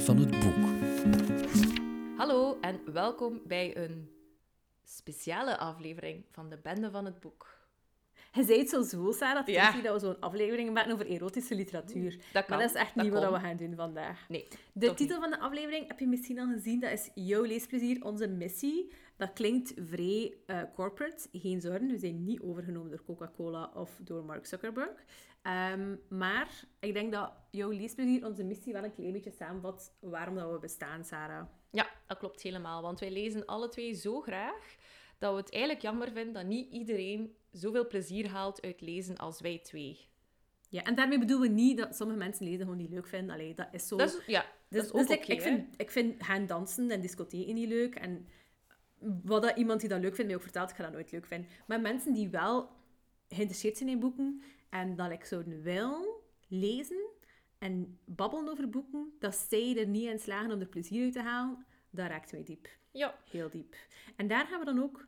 Van het Boek. Hallo en welkom bij een speciale aflevering van de Bende van het Boek. Je zei het zo zo, Sarah, dat, Ja. dat we zo'n aflevering maken over erotische literatuur. Dat kan, maar dat is echt dat niet wat we gaan doen vandaag. Nee, De titel van de aflevering heb je misschien al gezien. Dat is Jouw leesplezier, onze missie. Dat klinkt vrij eh, corporate. Geen zorgen, we zijn niet overgenomen door Coca-Cola of door Mark Zuckerberg. Ehm, maar ik denk dat Jouw leesplezier, onze missie, wel een klein beetje samenvat waarom dat we bestaan, Sarah. Ja, dat klopt helemaal. Want wij lezen alle twee zo graag dat we het eigenlijk jammer vinden dat niet iedereen zoveel plezier haalt uit lezen als wij twee. Ja, en daarmee bedoelen we niet dat sommige mensen lezen gewoon niet leuk vinden. Allee, dat is zo... Dat is, ja, dat Dus, is ook dus ik, oké, ik, hè. vind, ik vind gaan dansen en discotheken niet leuk. En wat dat iemand die dat leuk vindt mij ook vertelt, ik ga dat nooit leuk vinden. Maar mensen die wel geïnteresseerd zijn in boeken en dat ik zouden willen lezen en babbelen over boeken, dat zij er niet in slagen om er plezier uit te halen, dat raakt mij diep. Ja. Heel diep. En daar gaan we dan ook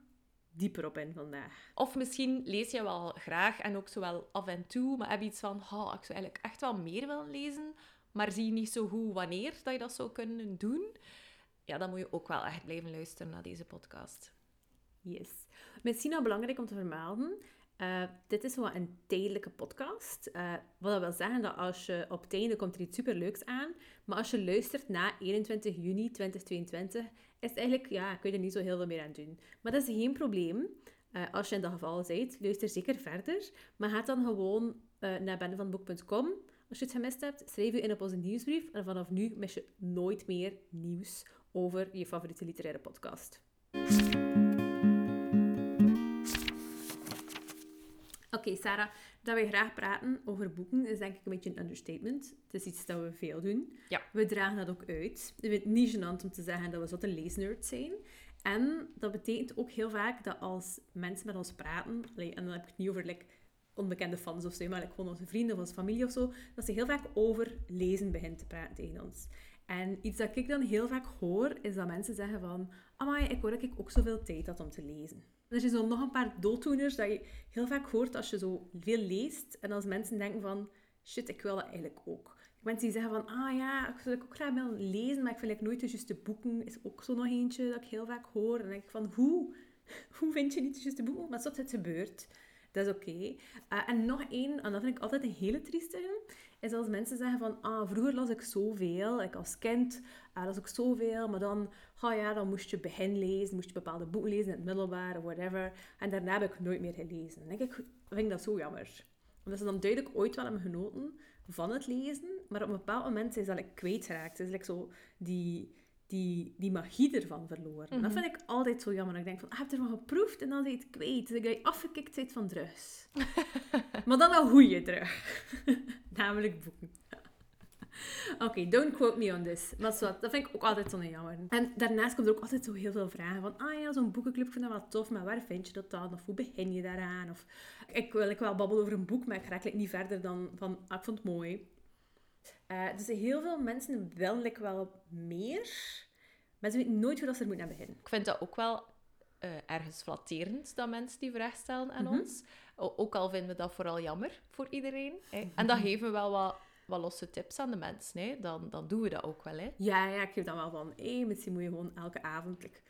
dieper op in vandaag. Of misschien lees je wel graag en ook zo wel af en toe, maar heb je iets van, oh, ik zou eigenlijk echt wel meer willen lezen, maar zie niet zo goed wanneer dat je dat zou kunnen doen. Ja, dan moet je ook wel echt blijven luisteren naar deze podcast. Yes. Misschien nog belangrijk om te vermelden. eh, dit is wel een tijdelijke podcast. Eh, wat dat wil zeggen dat als je op het einde komt er iets superleuks aan. Maar als je luistert na 21 juni 2022, is eigenlijk, ja, kun je er niet zo heel veel meer aan doen. Maar dat is geen probleem. Eh, als je in dat geval bent, luister zeker verder. Maar ga dan gewoon eh, naar bendevanboek.com. Als je het gemist hebt, schrijf je in op onze nieuwsbrief. En vanaf nu mis je nooit meer nieuws over je favoriete literaire podcast. Oké, Sarah, dat wij graag praten over boeken is denk ik een beetje een understatement. Het is iets dat we veel doen. Ja. We dragen dat ook uit. Ik vind het niet gênant om te zeggen dat we zotte leesnerds zijn. En dat betekent ook heel vaak dat als mensen met ons praten, en dan heb ik het niet over like, onbekende fans of zo, maar like, gewoon onze vrienden of onze familie of zo, dat ze heel vaak over lezen beginnen te praten tegen ons. En iets dat ik dan heel vaak hoor, is dat mensen zeggen van amai, ik hoor dat ik ook zoveel tijd had om te lezen. Er zijn zo nog een paar dooddoeners dat je heel vaak hoort als je zo veel leest. En als mensen denken van, shit, ik wil dat eigenlijk ook. Mensen die zeggen van, ah ja, ik zou ook graag willen lezen, maar ik vind like, nooit de juiste boeken. Is ook zo nog eentje dat ik heel vaak hoor. En dan denk ik van, hoe? Hoe vind je niet de juiste boeken? Maar tot het gebeurt. Dat is oké. Eh, en nog één, en dat vind ik altijd een hele trieste, is als mensen zeggen van, ah, vroeger las ik zoveel. Ik als kind uh, las ik zoveel, maar dan, oh ja, dan moest je begin lezen, moest je bepaalde boeken lezen in het middelbaar whatever. En daarna heb ik nooit meer gelezen. Denk ik, vind ik dat zo jammer. Omdat ze dan duidelijk ooit wel hebben genoten van het lezen, maar op een bepaald moment ze dat like, kwijtgeraakt. Het is like zo die, die, die magie ervan verloren. En dat vind ik altijd zo jammer. Ik denk van, ah, heb je ervan geproefd en dan je het kwijt. Dat je afgekikt bent van drugs. maar dan een goede drug. Namelijk boeken. Oké, don't quote me on this. Maar zo, dat vind ik ook altijd zo jammer. En daarnaast komt er ook altijd zo heel veel vragen van, ah ja, zo'n boekenclub, ik vind dat wel tof, maar waar vind je dat dan? Of hoe begin je daaraan? Of ik wil ik wel babbelen over een boek, maar ik raak niet verder dan van, ah, ik vond het mooi. Eh, dus heel veel mensen willen wel meer, maar ze weten nooit hoe dat ze er moeten aan beginnen. Ik vind dat ook wel eh, ergens flatterend dat mensen die vraag stellen aan Mhm. ons. O- ook al vinden we dat vooral jammer voor iedereen. Hè. En dan geven we wel wat, wat losse tips aan de mensen. Hè. Dan, dan doen we dat ook wel. Hè. Ja, ja, ik geef dan wel van, hé, misschien moet je gewoon elke avond like,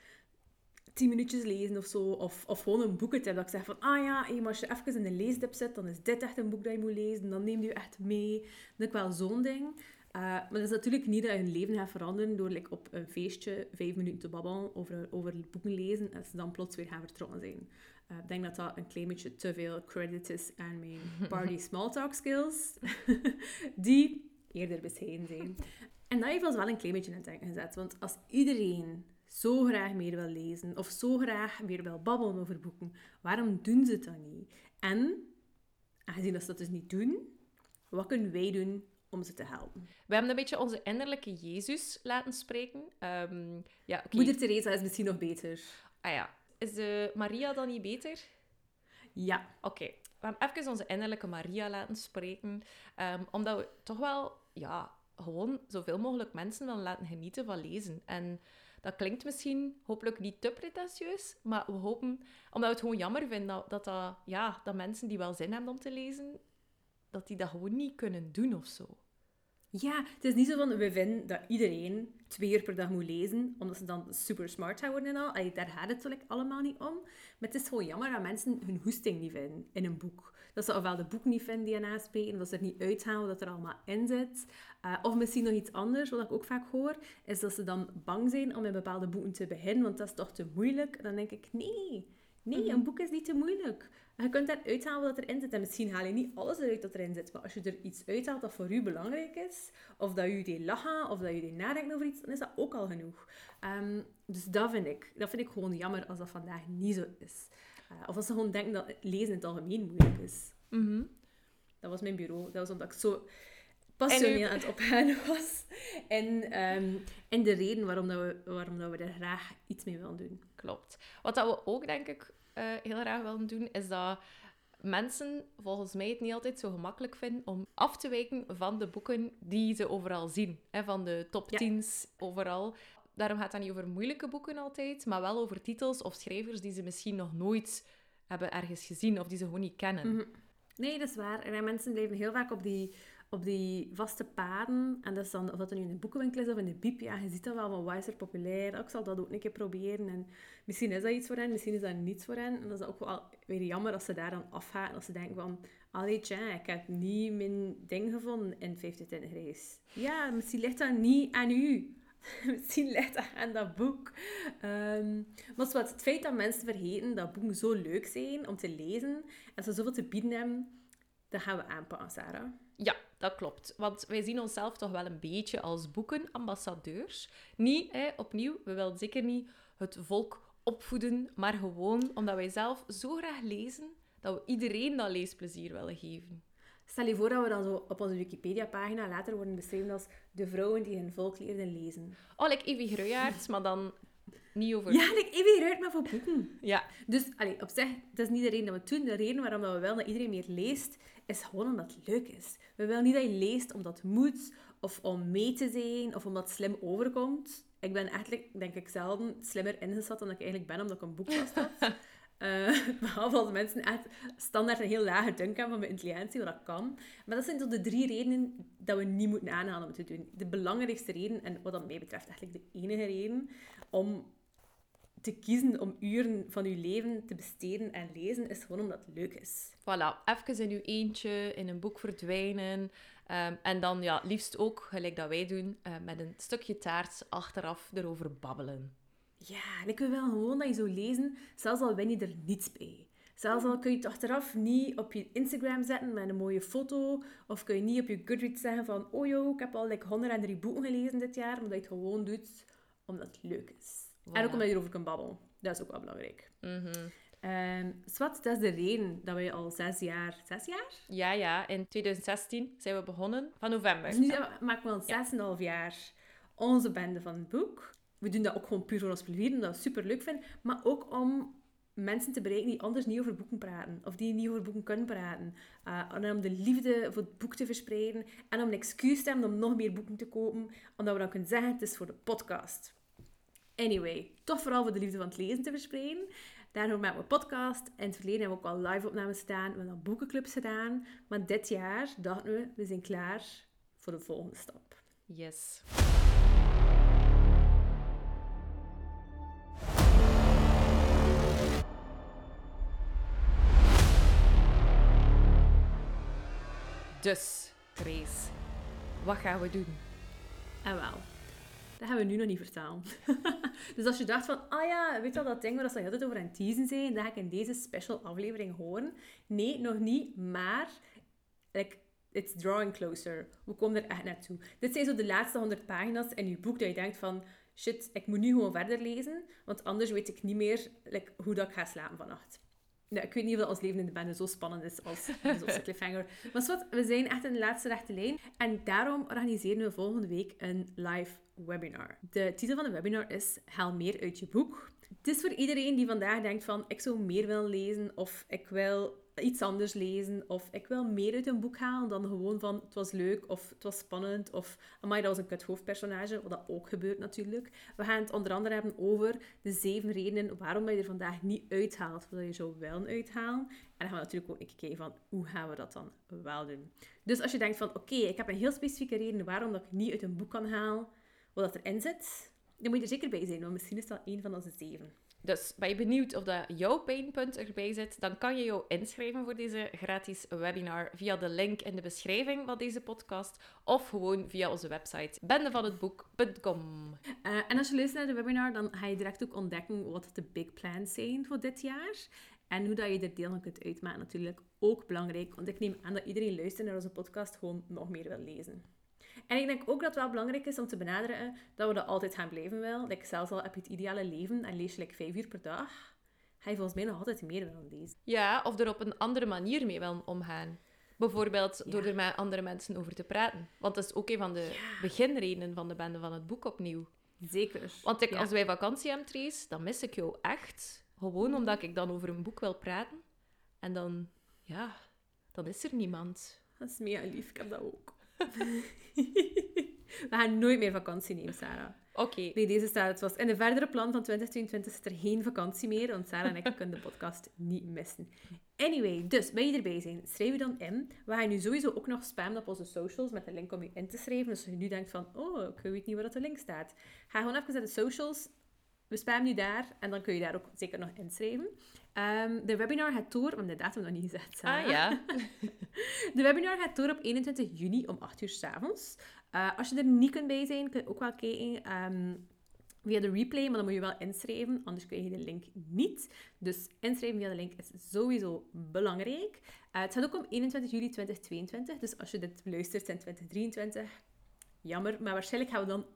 tien minuutjes lezen of zo. Of, of gewoon een boekentip. Dat ik zeg van, ah ja, maar als je even in een leestip zit, dan is dit echt een boek dat je moet lezen. Dan neemt je echt mee. Dat is wel zo'n ding. Uh, maar dat is natuurlijk niet dat je hun leven gaat veranderen door like, op een feestje vijf minuten te babbelen over, over boeken lezen en ze dan plots weer gaan vertrokken zijn. Uh, ik denk dat dat een klein beetje te veel credit is aan mijn party small talk skills, die eerder bescheiden zijn. En dat heeft ons wel een klein beetje in het denken gezet, want als iedereen zo graag meer wil lezen of zo graag meer wil babbelen over boeken, waarom doen ze het dan niet? En, aangezien dat ze dat dus niet doen, wat kunnen wij doen om ze te helpen. We hebben een beetje onze innerlijke Jezus laten spreken. Ehm, ja. Moeder Teresa is misschien nog beter. Ah ja. Is eh, Maria dan niet beter? Ja. Oké. We hebben even onze innerlijke Maria laten spreken. ehm, omdat we toch wel, ja, gewoon zoveel mogelijk mensen willen laten genieten van lezen. En dat klinkt misschien hopelijk niet te pretentieus, maar we hopen, omdat we het gewoon jammer vinden dat, dat, dat, ja, dat mensen die wel zin hebben om te lezen, dat die dat gewoon niet kunnen doen of zo. Ja, het is niet zo van, we vinden dat iedereen twee uur per dag moet lezen, omdat ze dan super smart gaan worden en al. Daar gaat het like, allemaal niet om. Maar het is gewoon jammer dat mensen hun hoesting niet vinden in een boek. Dat ze ofwel de boek niet vinden die je naspreken, dat ze er niet uithalen wat er allemaal in zit. Uh, of misschien nog iets anders, wat ik ook vaak hoor, is dat ze dan bang zijn om in bepaalde boeken te beginnen, want dat is toch te moeilijk. Dan denk ik, nee, nee, Mhm. een boek is niet te moeilijk. Je kunt daar uithalen wat erin zit. En misschien haal je niet alles eruit dat erin zit. Maar als je er iets uithaalt dat voor u belangrijk is, of dat je deed lachen, of dat je deed nadenken over iets, dan is dat ook al genoeg. Ehm, dus dat vind ik. Dat vind ik gewoon jammer als dat vandaag niet zo is. Uh, of als ze gewoon denken dat lezen in het algemeen moeilijk is. Mhm. Dat was mijn bureau. Dat was omdat ik zo passioneel aan het opgaan was. En, ehm, en de reden waarom, dat we, waarom dat we er graag iets mee willen doen. Klopt. Wat dat we ook, denk ik, eh, heel graag willen doen, is dat mensen volgens mij het niet altijd zo gemakkelijk vinden om af te wijken van de boeken die ze overal zien. Hè, van de top Ja. 10's overal. Daarom gaat het niet over moeilijke boeken altijd, maar wel over titels of schrijvers die ze misschien nog nooit hebben ergens gezien of die ze gewoon niet kennen. Mhm. Nee, dat is waar. En mensen blijven heel vaak op die, op die vaste paden. En dat is dan, of dat nu in de boekenwinkel is of in de biep, ja, je ziet dat wel van, wat is er populair? Oh, ik zal dat ook een keer proberen. En misschien is dat iets voor hen, misschien is dat niets voor hen. En dat is ook wel weer jammer als ze daar dan afgaan. Als ze denken van, allee, tja, ik heb niet mijn ding gevonden in 25 reis. Ja, misschien ligt dat niet aan u. Misschien ligt dat aan dat boek. Ehm, maar wat, het feit dat mensen vergeten dat boeken zo leuk zijn om te lezen en ze zoveel te bieden hebben, dat gaan we aanpakken, Sarah. Ja, dat klopt. Want wij zien onszelf toch wel een beetje als boekenambassadeurs. Niet, hè, opnieuw, we willen zeker niet het volk opvoeden, maar gewoon omdat wij zelf zo graag lezen, dat we iedereen dat leesplezier willen geven. Stel je voor dat we dan zo op onze Wikipedia-pagina later worden beschreven als de vrouwen die hun volk leerden lezen. Oh, like Evie Gruyaerts, maar dan niet over... Ja, ik eruit, maar voor boeken. Ja, Dus, allee, op zich, dat is niet de reden dat we het doen. De reden waarom dat we willen dat iedereen meer leest, is gewoon omdat het leuk is. We willen niet dat je leest omdat het moet, of om mee te zijn, of omdat het slim overkomt. Ik ben eigenlijk, denk ik, zelden slimmer ingezet dan ik eigenlijk ben, omdat ik een boek vast had. Eh, behalve als mensen echt standaard een heel lage dunk hebben van mijn intelligentie, wat dat kan. Maar dat zijn zo de drie redenen dat we niet moeten aanhalen om het te doen. De belangrijkste reden, en wat dat mij betreft eigenlijk de enige reden, om te kiezen om uren van je leven te besteden en lezen, is gewoon omdat het leuk is. voilà. Even in uw eentje, in een boek verdwijnen. Ehm, en dan ja, liefst ook, gelijk dat wij doen, eh, met een stukje taart achteraf erover babbelen. Ja, en ik wil wel gewoon dat je zo lezen, zelfs al win je er niets bij. Zelfs al kun je het achteraf niet op je Instagram zetten met een mooie foto, of kun je niet op je Goodreads zeggen van oh joh, ik heb al like 103 boeken gelezen dit jaar, maar dat je het gewoon doet omdat het leuk is. En ook omdat je erover kunt babbelen. Dat is ook wel belangrijk. Mhm. Ehm Swat, dat is de reden dat wij al zes jaar... Zes jaar? Ja, ja. In 2016 zijn we begonnen. Van november. Dus nu maken we al zes en een half jaar onze bende van het boek. We doen dat ook gewoon puur voor ons plezier, omdat we het super leuk vinden. Maar ook om mensen te bereiken die anders niet over boeken praten. Of die niet over boeken kunnen praten. Uh, en om de liefde voor het boek te verspreiden. En om een excuus te hebben om nog meer boeken te kopen. Omdat we dan kunnen zeggen, het is voor de podcast. Anyway, toch vooral voor de liefde van het lezen te verspreiden. Daarom maken we een podcast. In het verleden hebben we ook al live-opnames gedaan. We hebben al boekenclubs gedaan. Maar dit jaar dachten we, we zijn klaar voor de volgende stap. Yes. Dus, Grace, wat gaan we doen? En wel, dat gaan we nu nog niet vertellen. dus als je dacht van, ah ja, weet je wel dat ding waar ze altijd over aan het teasen zijn, dat ga ik in deze special aflevering horen. Nee, nog niet, maar it's drawing closer. We komen er echt naartoe. Dit zijn zo de laatste 100 pagina's in je boek dat je denkt van, shit, ik moet nu gewoon verder lezen, want anders weet ik niet meer hoe dat ik ga slapen vannacht. Ja, ik weet niet of dat ons leven in de bende zo spannend is als zo'n cliffhanger. Maar wat, we zijn echt in de laatste rechte lijn. En daarom organiseren we volgende week een live webinar. De titel van de webinar is Haal meer uit je boek. Het is voor iedereen die vandaag denkt van, ik zou meer willen lezen of ik wil iets anders lezen. Of ik wil meer uit een boek halen dan gewoon van het was leuk of het was spannend. Of amai, dat was een kut hoofdpersonage. Wat dat ook gebeurt natuurlijk. We gaan het onder andere hebben over de zeven redenen waarom je er vandaag niet uithaalt. Wat je zou wel uithalen. En dan gaan we natuurlijk ook kijken van hoe gaan we dat dan wel doen. Dus als je denkt van oké, ik heb een heel specifieke reden waarom dat ik niet uit een boek kan halen wat dat erin zit. Dan moet je er zeker bij zijn, want misschien is dat een van onze zeven. Dus ben je benieuwd of dat jouw pijnpunt erbij zit, dan kan je jou inschrijven voor deze gratis webinar via de link in de beschrijving van deze podcast of gewoon via onze website bendevanhetboek.com. Uh, en als je luistert naar de webinar, dan ga je direct ook ontdekken wat de big plans zijn voor dit jaar. En hoe dat je er deel van kunt uitmaken, natuurlijk ook belangrijk. Want ik neem aan dat iedereen luistert naar onze podcast gewoon nog meer wil lezen. En ik denk ook dat het wel belangrijk is om te benaderen dat we dat altijd gaan blijven wel. Like, zelfs al heb je het ideale leven en lees je like, vijf uur per dag, ga je volgens mij nog altijd meer willen lezen. Ja, of er op een andere manier mee willen omgaan. Bijvoorbeeld door er met andere mensen over te praten. Want dat is ook een van de beginredenen van de bende van het boek opnieuw. Zeker. Want ik, als wij vakantie hebben, Trace, dan mis ik jou echt. Gewoon omdat ik dan over een boek wil praten. En dan, ja, dan is er niemand. Dat is mega lief, ik heb dat ook. We gaan nooit meer vakantie nemen, Sarah. Oké. Nee, deze staat het was. In de verdere plan van 2022 is er geen vakantie meer, want Sarah en ik kunnen de podcast niet missen. Anyway, dus ben je erbij zijn, schrijf je dan in. We gaan nu sowieso ook nog spammen op onze socials met de link om je in te schrijven. Dus als je nu denkt van, oh, ik weet niet waar dat de link staat. Ga gewoon even naar de socials. We spammen nu daar en dan kun je daar ook zeker nog inschrijven. Um, de webinar gaat door, want de datum nog niet gezet. Ah ja. de webinar gaat door op 21 juni om 8 uur s avonds. Uh, als je er niet kunt bij zijn, kun je ook wel kijken um, via de replay, maar dan moet je wel inschrijven, anders krijg je de link niet. Dus inschrijven via de link is sowieso belangrijk. Uh, het gaat ook om 21 juli 2022, dus als je dit luistert in 2023, jammer, maar waarschijnlijk gaan we dan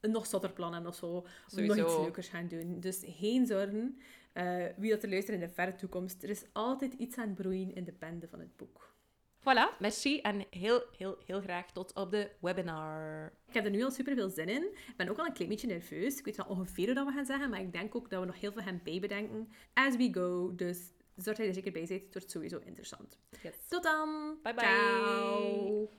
nog zotter plan hebben of zo. Sowieso. Nog iets leukers gaan doen. Dus geen zorgen. Uh, wie dat er luistert in de verre toekomst. Er is altijd iets aan het broeien in de bende van het boek. Voilà, merci en heel, heel, heel graag tot op de webinar. Ik heb er nu al super veel zin in. Ik ben ook al een klein beetje nerveus. Ik weet wel ongeveer hoe we gaan zeggen, maar ik denk ook dat we nog heel veel gaan bijbedenken as we go. Dus zorg dat je er zeker bij bent. Het wordt sowieso interessant. Yes. Tot dan! Bye bye! Ciao.